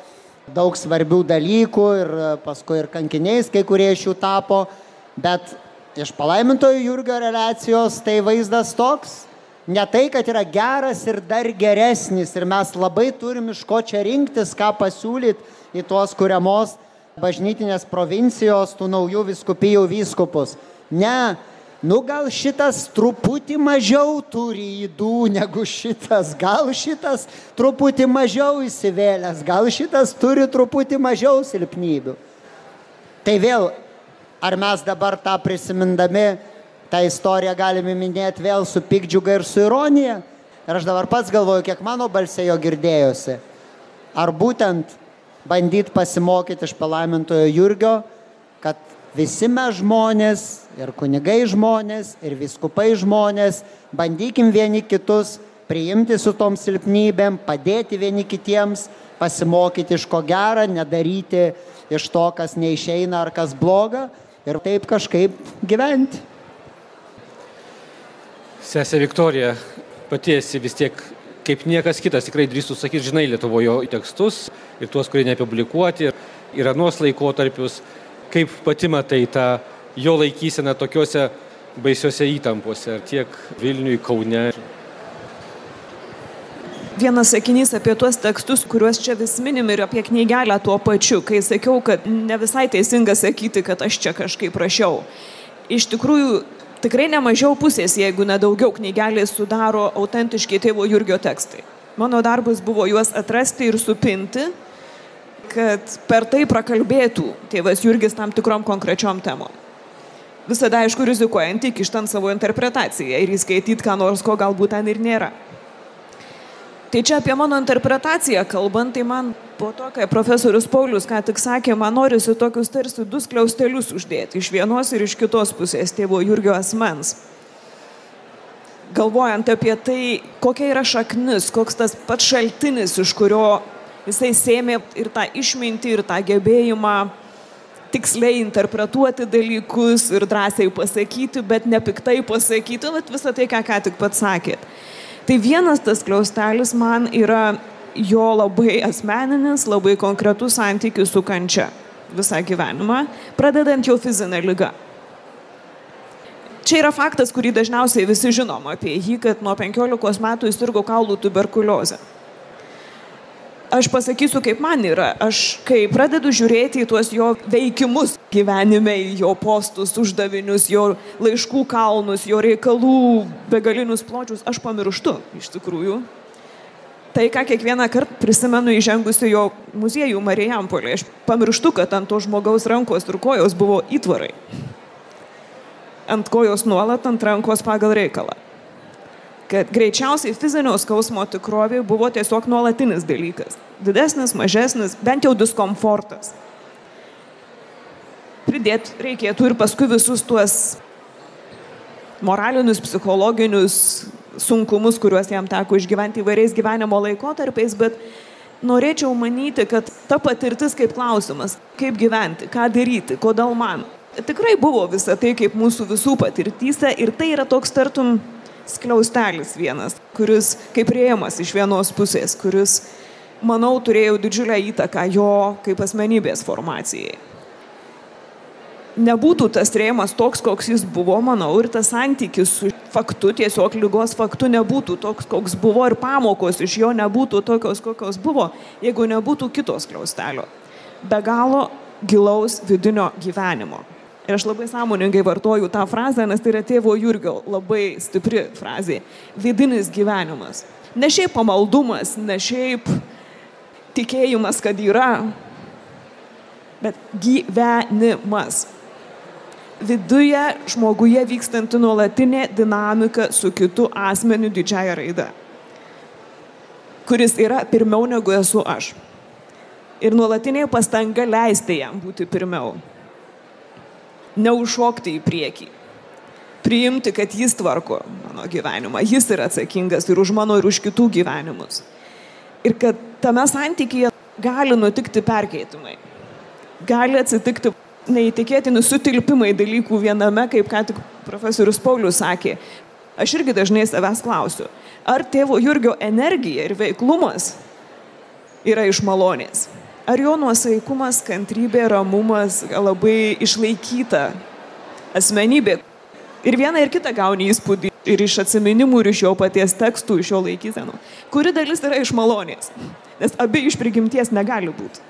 daug svarbių dalykų ir paskui ir kankiniais kai kurie iš jų tapo, bet iš palaimintojo Jurgio relacijos tai vaizdas toks, ne tai, kad yra geras ir dar geresnis ir mes labai turim iš ko čia rinktis, ką pasiūlyti į tuos kuriamos bažnytinės provincijos, tų naujų viskupijų vyskupus. Ne, nu gal šitas truputį mažiau turi įdų negu šitas, gal šitas truputį mažiau įsivėlęs, gal šitas turi truputį mažiau silpnybių. Tai vėl, ar mes dabar tą prisimindami, tą istoriją galime minėti vėl su pikdžiuga ir su ironija? Ir aš dabar pats galvoju, kiek mano balsėjo girdėjosi. Ar būtent bandyti pasimokyti iš palaimintojo Jurgio, kad visi mes žmonės, ir kunigai žmonės, ir viskupai žmonės, bandykim vieni kitus priimti su tom silpnybėm, padėti vieni kitiems, pasimokyti iš ko gera, nedaryti iš to, kas neišeina ar kas bloga ir taip kažkaip gyventi. Sesė Viktorija, pati esi vis tiek kaip niekas kitas, tikrai drįstų sakyti, žinai Lietuvoje tekstus ir tuos, kurie nepublikuoti, ir anuos laikotarpius, kaip pati matai tą jo laikyseną tokiuose baisiuose įtampuose, ar tiek Vilniui, Kaune. Vienas sakinys apie tuos tekstus, kuriuos čia vis minim ir apie knygelę tuo pačiu, kai sakiau, kad ne visai teisinga sakyti, kad aš čia kažkaip rašiau. Iš tikrųjų, tikrai ne mažiau pusės, jeigu ne daugiau knygelės sudaro autentiški tėvo Jurgio tekstai. Mano darbas buvo juos atrasti ir supinti, kad per tai prakalbėtų tėvas Jurgis tam tikrom konkrečiom temom. Visada, aišku, rizikuojant įkištant savo interpretaciją ir įskaityti, ką nors, ko galbūt ten ir nėra. Tai čia apie mano interpretaciją kalbant, tai man po to, kai profesorius Paulius ką tik sakė, man norisi tokius tarsi du skliaustelius uždėti iš vienos ir iš kitos pusės tėvo Jurgio asmens. Galvojant apie tai, kokia yra šaknis, koks tas pats šaltinis, iš kurio jisai sėmė ir tą išmintį, ir tą gebėjimą tiksliai interpretuoti dalykus ir drąsiai pasakyti, bet nepiktai pasakyti, bet visą tai, ką ką tik pats sakėt. Tai vienas tas kliaustelis man yra jo labai asmeninis, labai konkretus santykis su kančia visą gyvenimą, pradedant jau fizinę lygą. Čia yra faktas, kurį dažniausiai visi žinom apie jį, kad nuo 15 metų jis sirgo kaulų tuberkuliozę. Aš pasakysiu, kaip man yra. Aš, kai pradedu žiūrėti į tuos jo veikimus gyvenime, jo postus, uždavinius, jo laiškų kalnus, jo reikalų begalinius pločius, aš pamirštu iš tikrųjų. Tai, ką kiekvieną kartą prisimenu įžengusi jo muziejų Marijampolė, aš pamirštu, kad ant to žmogaus rankos ir kojos buvo įtvarai. Ant kojos nuolat, ant rankos pagal reikalą kad greičiausiai fizinio skausmo tikrovė buvo tiesiog nuolatinis dalykas. Didesnis, mažesnis, bent jau diskomfortas. Pridėti reikėtų ir paskui visus tuos moralinius, psichologinius sunkumus, kuriuos jam teko išgyventi įvairiais gyvenimo laikotarpiais, bet norėčiau manyti, kad ta patirtis kaip klausimas, kaip gyventi, ką daryti, kodėl man, Tikrai buvo visa tai kaip mūsų visų patirtyse ir tai yra toks tartum skliaustelis vienas, kuris kaip rėmas iš vienos pusės, kuris, manau, turėjo didžiulę įtaką jo kaip asmenybės formacijai. Nebūtų tas rėmas toks, koks jis buvo, manau, ir tas santykis su faktu, tiesiog lygos faktu nebūtų toks, koks buvo ir pamokos iš jo nebūtų tokios, kokios buvo, jeigu nebūtų kitos kliaustelio. Be galo gilaus vidinio gyvenimo. Ir aš labai sąmoningai vartoju tą frazę, nes tai yra tėvo Jurgio labai stipri frazė. Vidinis gyvenimas. Ne šiaip pamaldumas, ne šiaip tikėjimas, kad yra, bet gyvenimas. Viduje žmoguje vykstanti nuolatinė dinamika su kitu asmeniu didžiaja raida, kuris yra pirmiau negu esu aš. Ir nuolatinė pastanga leisti jam būti pirmiau neužšokti į priekį. Priimti, kad jis tvarko mano gyvenimą, jis yra atsakingas ir už mano, ir už kitų gyvenimus. Ir kad tame santykėje gali nutikti perkeitimai. Gali atsitikti neįtikėtini sutilpimai dalykų viename, kaip ką tik profesorius Paulius sakė. Aš irgi dažnai savęs klausiu, ar tėvo Jurgio energija ir veiklumas yra iš malonės. Ar jo nuosaikumas, kantrybė, ramumas, labai išlaikyta asmenybė. Ir vieną ir kitą gauni įspūdį ir iš atsiminimų, ir iš jo paties tekstų, iš jo laikysenų. Kuri dalis yra iš malonės? Nes abi iš prigimties negali būti.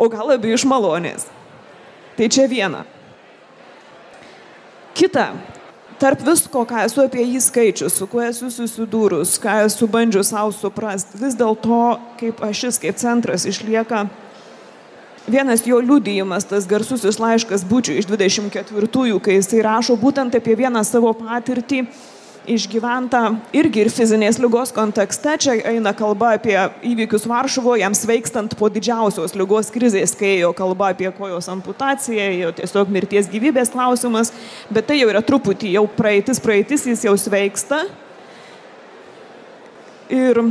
O gal abi iš malonės. Tai čia viena. Kita, tarp visko, ką esu apie jį skaičius, su kuo esu susidūrus, ką esu bandžius savo suprasti, vis dėlto kaip ašis, kaip centras išlieka vienas jo liudijimas, tas garsusis laiškas būčių iš 24-ųjų, kai jisai rašo būtent apie vieną savo patirtį išgyventa irgi ir fizinės lygos kontekste. Čia eina kalba apie įvykius Varšuvoje, jam sveikstant po didžiausios lygos krizės, kai ėjo kalba apie kojos amputaciją, jo tiesiog mirties gyvybės klausimas, bet tai jau yra truputį, jau praeitis, praeitis, jis jau sveiksta. Ir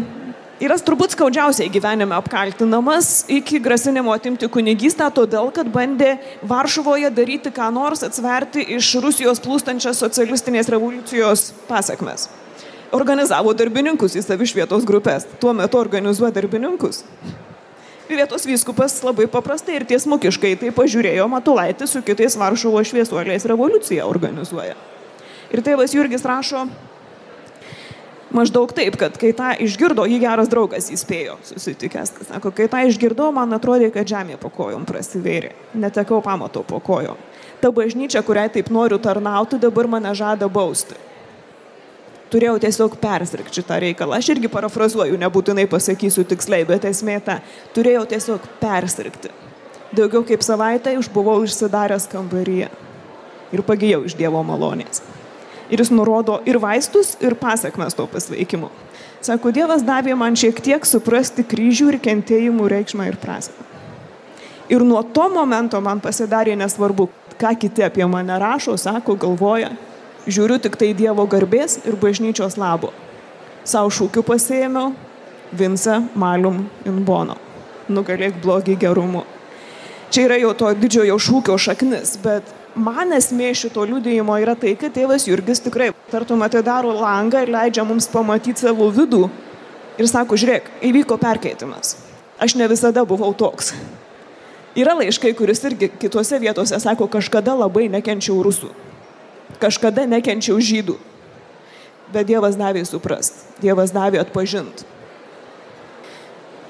yra turbūt skaudžiausiai gyvenime apkaltinamas iki grasinimo atimti kunigystę, todėl kad bandė Varšuvoje daryti ką nors, atsverti iš Rusijos plūstančias socialistinės revoliucijos pasakmes. Organizavo darbininkus į savišvietos grupės. Tuo metu organizuoja darbininkus. Vietos vyskupas labai paprastai ir tiesmukiškai tai pažiūrėjo Matulaitį su kitais Varšuvo šviesuoliais revoliuciją organizuoja. Ir tėvas Jurgis rašo, maždaug taip, kad kai tą išgirdo, jį geras draugas įspėjo, susitikęs, kad sako, kai tą išgirdau, man atrodė, kad žemė po kojom prasivėrė, netekau pamato po kojom. Ta bažnyčia, kuriai taip noriu tarnauti, dabar mane žada bausti. Turėjau tiesiog persirgti šitą reikalą. Aš irgi parafrazuoju, nebūtinai pasakysiu tiksliai, bet esmė ta. Turėjau tiesiog persirgti. Daugiau kaip savaitę išbuvau užsidaręs kambaryje ir pagijau iš Dievo malonės ir jis nurodo ir vaistus, ir pasiekmes to pasveikimo. Sako, Dievas davė man šiek tiek suprasti kryžių ir kentėjimų reikšmę ir prasme. Ir nuo to momento man pasidarė nesvarbu, ką kiti apie mane rašo, sako, galvoja. Žiūriu tik tai Dievo garbės ir bažnyčios labo. Sau šūkiu pasėmiau Vince Malum Inbono. Nugalėk blogį gerumu. Čia yra jau to didžiojo šūkio šaknis, bet man esmė šito liudėjimo yra tai, kad tėvas Jurgis tikrai, tartum, atidaro langą ir leidžia mums pamatyti savo vidų. Ir sako, žiūrėk, įvyko perkeitimas. Aš ne visada buvau toks. Yra laiškai, kuris irgi kitose vietose sako, kažkada labai nekenčiau rusų. Kažkada nekenčiau žydų. Bet Dievas davė suprast. Dievas davė atpažint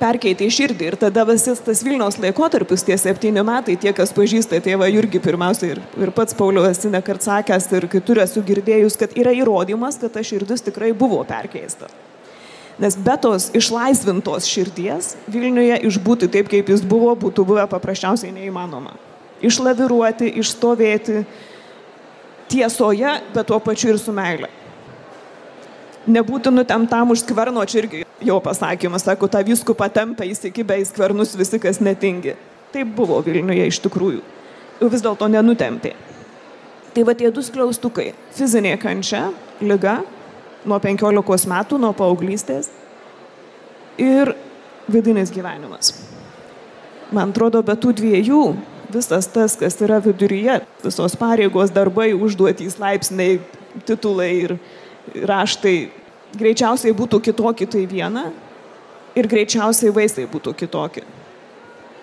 perkeitė širdį ir tada visas tas Vilniaus laikotarpis, tie septyni metai, tie, kas pažįsta tėvą Jurgį pirmiausia ir, ir pats Paulius esi nekart sakęs ir kitur esu girdėjus, kad yra įrodymas, kad ta širdis tikrai buvo perkeista. Nes be tos išlaisvintos širdies Vilniuje išbūti taip, kaip jis buvo, būtų buvę paprasčiausiai neįmanoma. Išlaviruoti, išstovėti tiesoje, bet tuo pačiu ir su meile nebūti nutemtam už skverno, čia irgi jo pasakymas, sako, tą viskupą tempia įsikibę į skvernus visi, kas netingi. Taip buvo Vilniuje iš tikrųjų. Vis dėlto nenutempė. Tai va tie du skliaustukai - fizinė kančia, lyga nuo 15 metų, nuo paauglystės ir vidinis gyvenimas. Man atrodo, be tų dviejų visas tas, kas yra viduryje, visos pareigos, darbai, užduotys, laipsniai, titulai ir raštai, greičiausiai būtų kitokie tai viena ir greičiausiai vaistai būtų kitokie.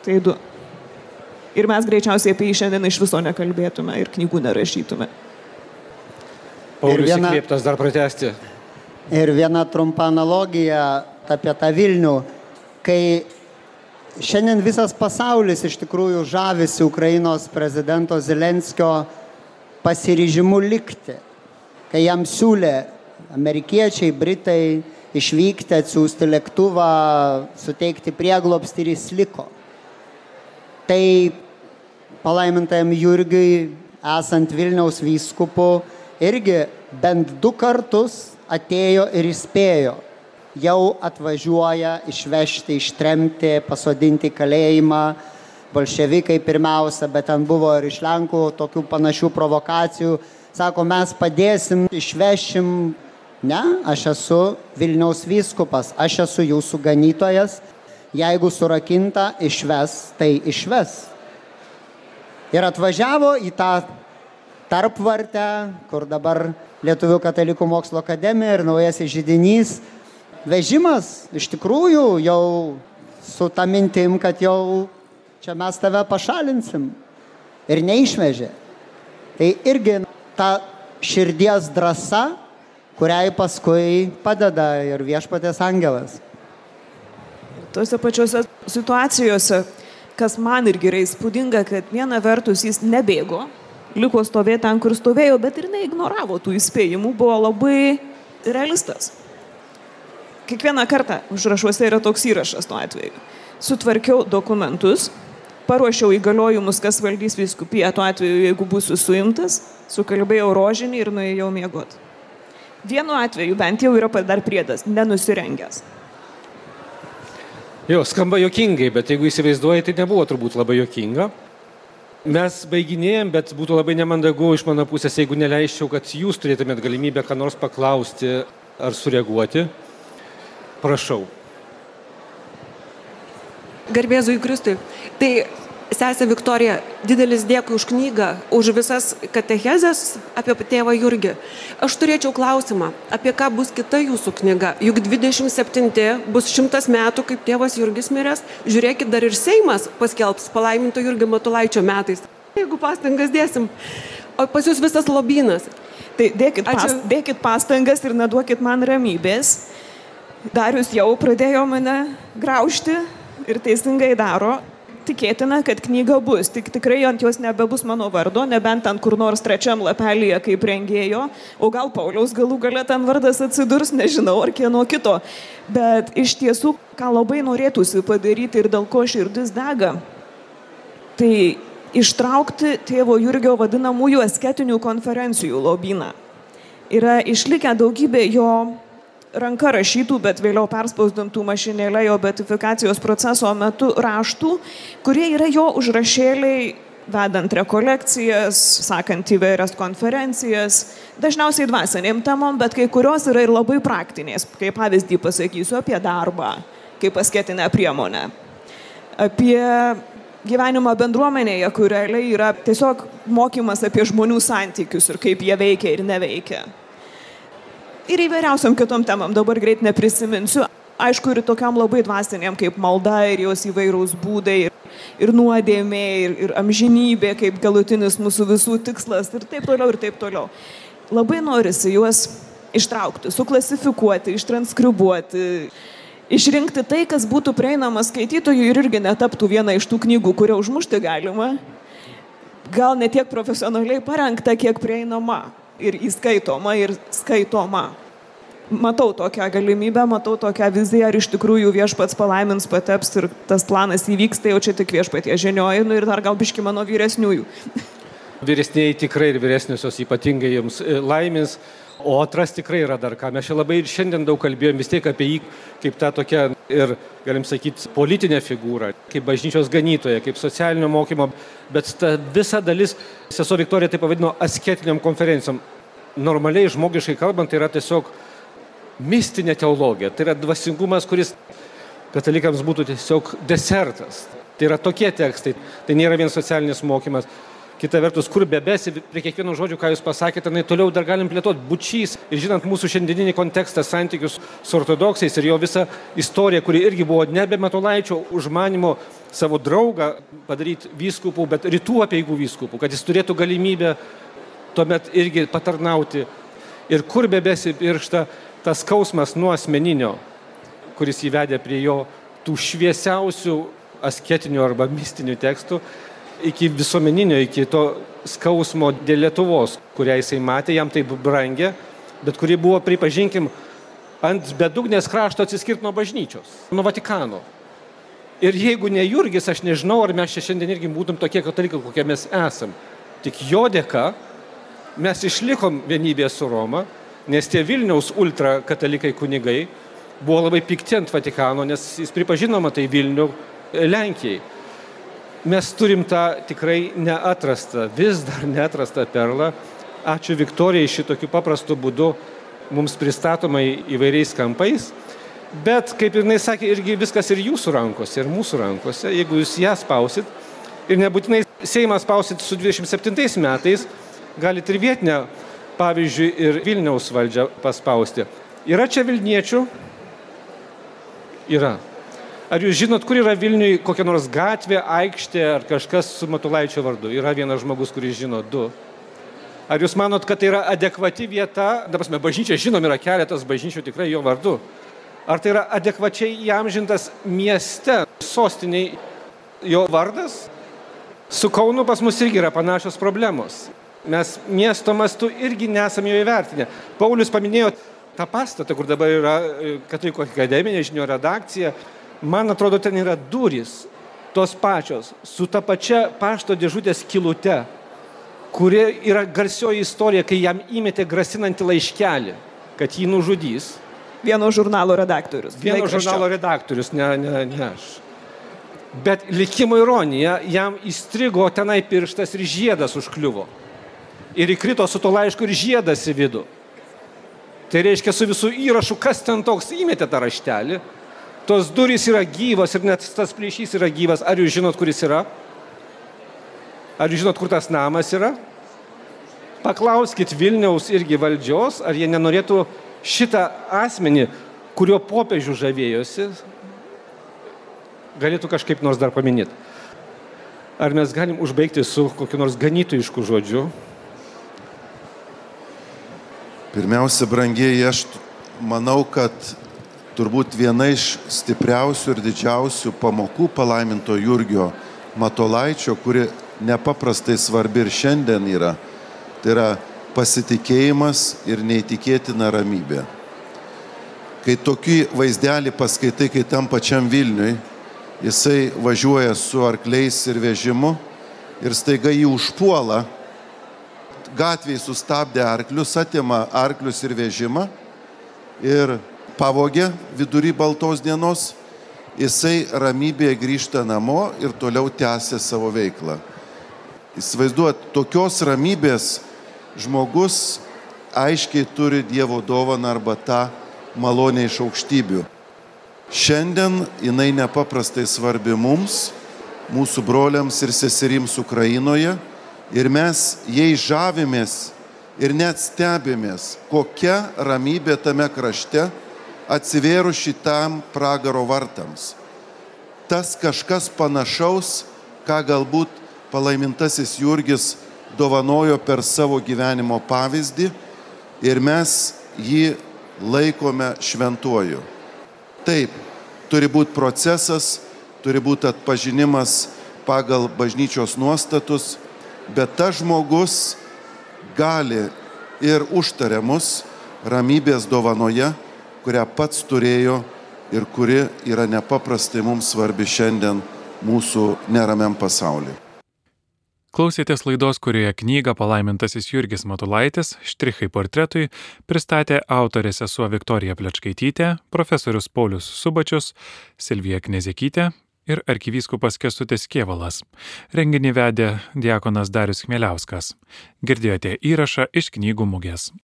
Tai du. Ir mes greičiausiai apie jį šiandien iš viso nekalbėtume ir knygų nerašytume. Paulius viena... įkvėptas dar pratesti. Ir viena trumpa analogija apie tą Vilnių, kai šiandien visas pasaulis iš tikrųjų žavisi Ukrainos prezidento Zelenskio pasiryžimu likti, kai jam siūlė amerikiečiai, britai išvykti, atsiųsti lėktuvą, suteikti prieglobstį ir jis liko. Tai palaimintajam Jurgiui, esant Vilniaus vyskupu, irgi bent du kartus atėjo ir įspėjo. Jau atvažiuoja išvežti, ištremti, pasodinti į kalėjimą. Bolševikai pirmiausia, bet ten buvo ir iš Lenkų tokių panašių provokacijų. Sako, mes padėsim, išvešim, Ne, aš esu Vilniaus vyskupas, aš esu jūsų ganytojas. Jeigu surakinta išves, tai išves. Ir atvažiavo į tą tarpvartę, kur dabar Lietuvų katalikų mokslo akademija ir naujasis žydinys. Vežimas iš tikrųjų jau su tą mintim, kad jau čia mes tave pašalinsim. Ir neišvežė. Tai irgi ta širdies drąsa kuriai paskui padeda ir viešpatės angelas. Tuose pačiuose situacijose, kas man irgi yra įspūdinga, kad viena vertus jis nebėgo, liko stovėti ten, kur stovėjo, bet ir neignoravo tų įspėjimų, buvo labai realistas. Kiekvieną kartą užrašuose yra toks įrašas tuo atveju. Sutvarkiau dokumentus, paruošiau įgaliojimus, kas valdys viskupiją, tuo atveju, jeigu būsiu suimtas, sukalbėjau rožinį ir nuėjau miegoti. Vienu atveju bent jau yra dar priedas - nenusirengęs. Jo, skamba jokingai, bet jeigu įsivaizduoji, tai nebuvo turbūt labai jokinga. Mes baiginėjom, bet būtų labai nemandagu iš mano pusės, jeigu neleisčiau, kad jūs turėtumėt galimybę ką nors paklausti ar sureaguoti. Prašau. Garbėzui Kristui. Tai Sesė Viktorija, didelis dėkui už knygą, už visas katechezės apie tėvą Jurgį. Aš turėčiau klausimą, apie ką bus kita jūsų knyga. Juk 27 bus šimtas metų, kaip tėvas Jurgis miręs. Žiūrėkit, dar ir Seimas paskelbs palaiminto Jurgio Matulaičio metais. Jeigu pastangas dėsim. O pas jūs visas lobynas. Tai dėkit, pas, dėkit pastangas ir neduokit man ramybės. Darius jau pradėjo mane graužti ir teisingai daro tikėtina, kad knyga bus, tik tikrai ant jos nebebus mano vardo, nebent ant kur nors trečiam lapelyje kaip rengėjo, o gal Pauliaus galų gale ten vardas atsidurs, nežinau, ar kieno kito. Bet iš tiesų, ką labai norėtųsi padaryti ir dėl ko širdis dega, tai ištraukti tėvo Jurgio vadinamųjų asketinių konferencijų lobyną. Yra išlikę daugybė jo ranka rašytų, bet vėliau perspausdintų mašinėlė jo betifikacijos proceso metu raštų, kurie yra jo užrašėliai vedant rekolekcijas, sakant įvairias konferencijas, dažniausiai dvasiniam temom, bet kai kurios yra ir labai praktinės. Kaip pavyzdį pasakysiu apie darbą, kaip pasketinę priemonę. Apie gyvenimą bendruomenėje, kur realiai yra tiesiog mokymas apie žmonių santykius ir kaip jie veikia ir neveikia ir įvairiausiam kitom temam, dabar greit neprisiminsiu. Aišku, ir tokiam labai dvasiniam kaip malda ir jos įvairūs būdai, ir, ir nuodėmė, ir, ir amžinybė kaip galutinis mūsų visų tikslas ir taip toliau, ir taip toliau. Labai norisi juos ištraukti, suklasifikuoti, ištranskribuoti, išrinkti tai, kas būtų prieinama skaitytojui ir irgi netaptų viena iš tų knygų, kurią užmušti galima. Gal ne tiek profesionaliai parengta, kiek prieinama ir įskaitoma, ir skaitoma. Matau tokią galimybę, matau tokią viziją, ar iš tikrųjų viešpats palaimins pateps ir tas planas įvyks, tai jau čia tik viešpatie žinioju nu, ir dar gal biški mano vyresniųjų. Vyresniai tikrai ir vyresniosios ypatingai jums e, laimins, o atras tikrai yra dar ką. Mes čia labai ir šiandien daug kalbėjom vis tiek apie jį kaip tą tokią ir, galim sakyti, politinę figūrą, kaip bažnyčios ganytoją, kaip socialinio mokymo, bet ta visa dalis, sesuo Viktorija tai pavadino asketiniam konferencijom normaliai žmogiškai kalbant, tai yra tiesiog mistinė teologija. Tai yra dvasingumas, kuris katalikams būtų tiesiog desertas. Tai yra tokie tekstai, tai nėra vien socialinis mokymas. Kita vertus, kur bebesi, prie kiekvieno žodžio, ką jūs pasakėte, tai toliau dar galim plėtoti bučys. Ir žinant mūsų šiandieninį kontekstą, santykius su ortodoksais ir jo visą istoriją, kuri irgi buvo nebe Matulaičio užmanimo savo draugą padaryti vyskupų, bet rytų apieigų vyskupų, kad jis turėtų galimybę tuomet irgi patarnauti. Ir kur bebesi piršta tas skausmas nuo asmeninio, kuris įvedė prie jo tų šviesiausių asketinių arba mistinių tekstų, iki visuomeninio, iki to skausmo dėl Lietuvos, kurią jisai matė, jam tai brangė, bet kuri buvo, pripažinkim, ant bedugnės krašto atsiskirti nuo bažnyčios, nuo Vatikano. Ir jeigu ne Jurgis, aš nežinau, ar mes čia šiandien irgi būtum tokie katalikai, kokie mes esam. Tik jo dėka mes išlikom vienybėje su Roma, nes tie Vilniaus ultrakatalikai kunigai buvo labai pikti ant Vatikano, nes jis pripažinoma tai Vilnių Lenkijai mes turim tą tikrai neatrastą, vis dar neatrastą perlą. Ačiū Viktorijai šitokiu paprastu būdu mums pristatomai įvairiais kampais. Bet, kaip jinai sakė, irgi viskas ir jūsų rankose, ir mūsų rankose, jeigu jūs ją spausit. Ir nebūtinai Seimas spausit su 27 metais, galite ir vietinę, pavyzdžiui, ir Vilniaus valdžią paspausti. Yra čia Vilniečių? Yra. Ar jūs žinot, kur yra Vilniui kokia nors gatvė, aikštė ar kažkas su Matulaičio vardu? Yra vienas žmogus, kuris žino du. Ar jūs manot, kad tai yra adekvati vieta? Dabar mes bažnyčia žinom, yra keletas bažnyčių tikrai jo vardu. Ar tai yra adekvačiai įamžintas mieste, sostiniai jo vardas? Su Kaunu pas mus irgi yra panašios problemos. Mes miesto mastu irgi nesame jo įvertinę. Paulius paminėjo tą pastatą, kur dabar yra e, Katalikų akademinė žinių redakcija man atrodo, ten yra durys, tos pačios, su ta pačia pašto dėžutės kilute, kuri yra garsioji istorija, kai jam įmetė grasinantį laiškelį, kad jį nužudys. Vieno žurnalo redaktorius. Vieno laikraščio. žurnalo redaktorius, ne, ne, ne aš. Bet likimo ironija, jam įstrigo tenai pirštas ir žiedas užkliuvo. Ir įkrito su to laišku ir žiedas į vidų. Tai reiškia su visų įrašu, kas ten toks įmetė tą raštelį tos durys yra gyvos ir net tas plyšys yra gyvas. Ar jūs žinot, kur jis yra? Ar jūs žinot, kur tas namas yra? Paklauskit Vilniaus irgi valdžios, ar jie nenorėtų šitą asmenį, kurio popiežių žavėjosi, galėtų kažkaip nors dar paminėti. Ar mes galim užbaigti su kokiu nors ganytojišku žodžiu? Pirmiausia, brangieji, aš manau, kad turbūt viena iš stipriausių ir didžiausių pamokų palaiminto Jurgio Matolaičio, kuri nepaprastai svarbi ir šiandien yra, tai yra pasitikėjimas ir neįtikėtina ramybė. Kai tokį vaizdelį paskaitai, kai tam pačiam Vilniui, jisai važiuoja su arkliais ir vežimu ir staiga jį užpuola, gatviai sustabdė arklius, atima arklius ir vežimą ir pavogė vidury baltos dienos, jisai ramybėje grįžta namo ir toliau tęsia savo veiklą. Įsivaizduot, tokios ramybės žmogus aiškiai turi Dievo dovaną arba tą malonę iš aukštybių. Šiandien jinai nepaprastai svarbi mums, mūsų broliams ir seserims Ukrainoje ir mes jai žavimės ir net stebimės, kokia ramybė tame krašte atsivėrus šitam pragaro vartams. Tas kažkas panašaus, ką galbūt palaimintasis Jurgis dovanojo per savo gyvenimo pavyzdį ir mes jį laikome šventuoju. Taip, turi būti procesas, turi būti atpažinimas pagal bažnyčios nuostatus, bet tas žmogus gali ir užtaria mus ramybės dovanoje kurią pats turėjo ir kuri yra nepaprastai mums svarbi šiandien mūsų neramiam pasauliu. Klausėtės laidos, kurioje knygą palaimintasis Jurgis Matulaitis Štrichai portretui pristatė autorė sesuo Viktorija Plečkaitytė, profesorius Paulius Subačius, Silvija Knezekytė ir arkivyskupas Kestutis Kievalas. Renginį vedė diakonas Darius Chmieliauskas. Girdėjote įrašą iš knygų mugės.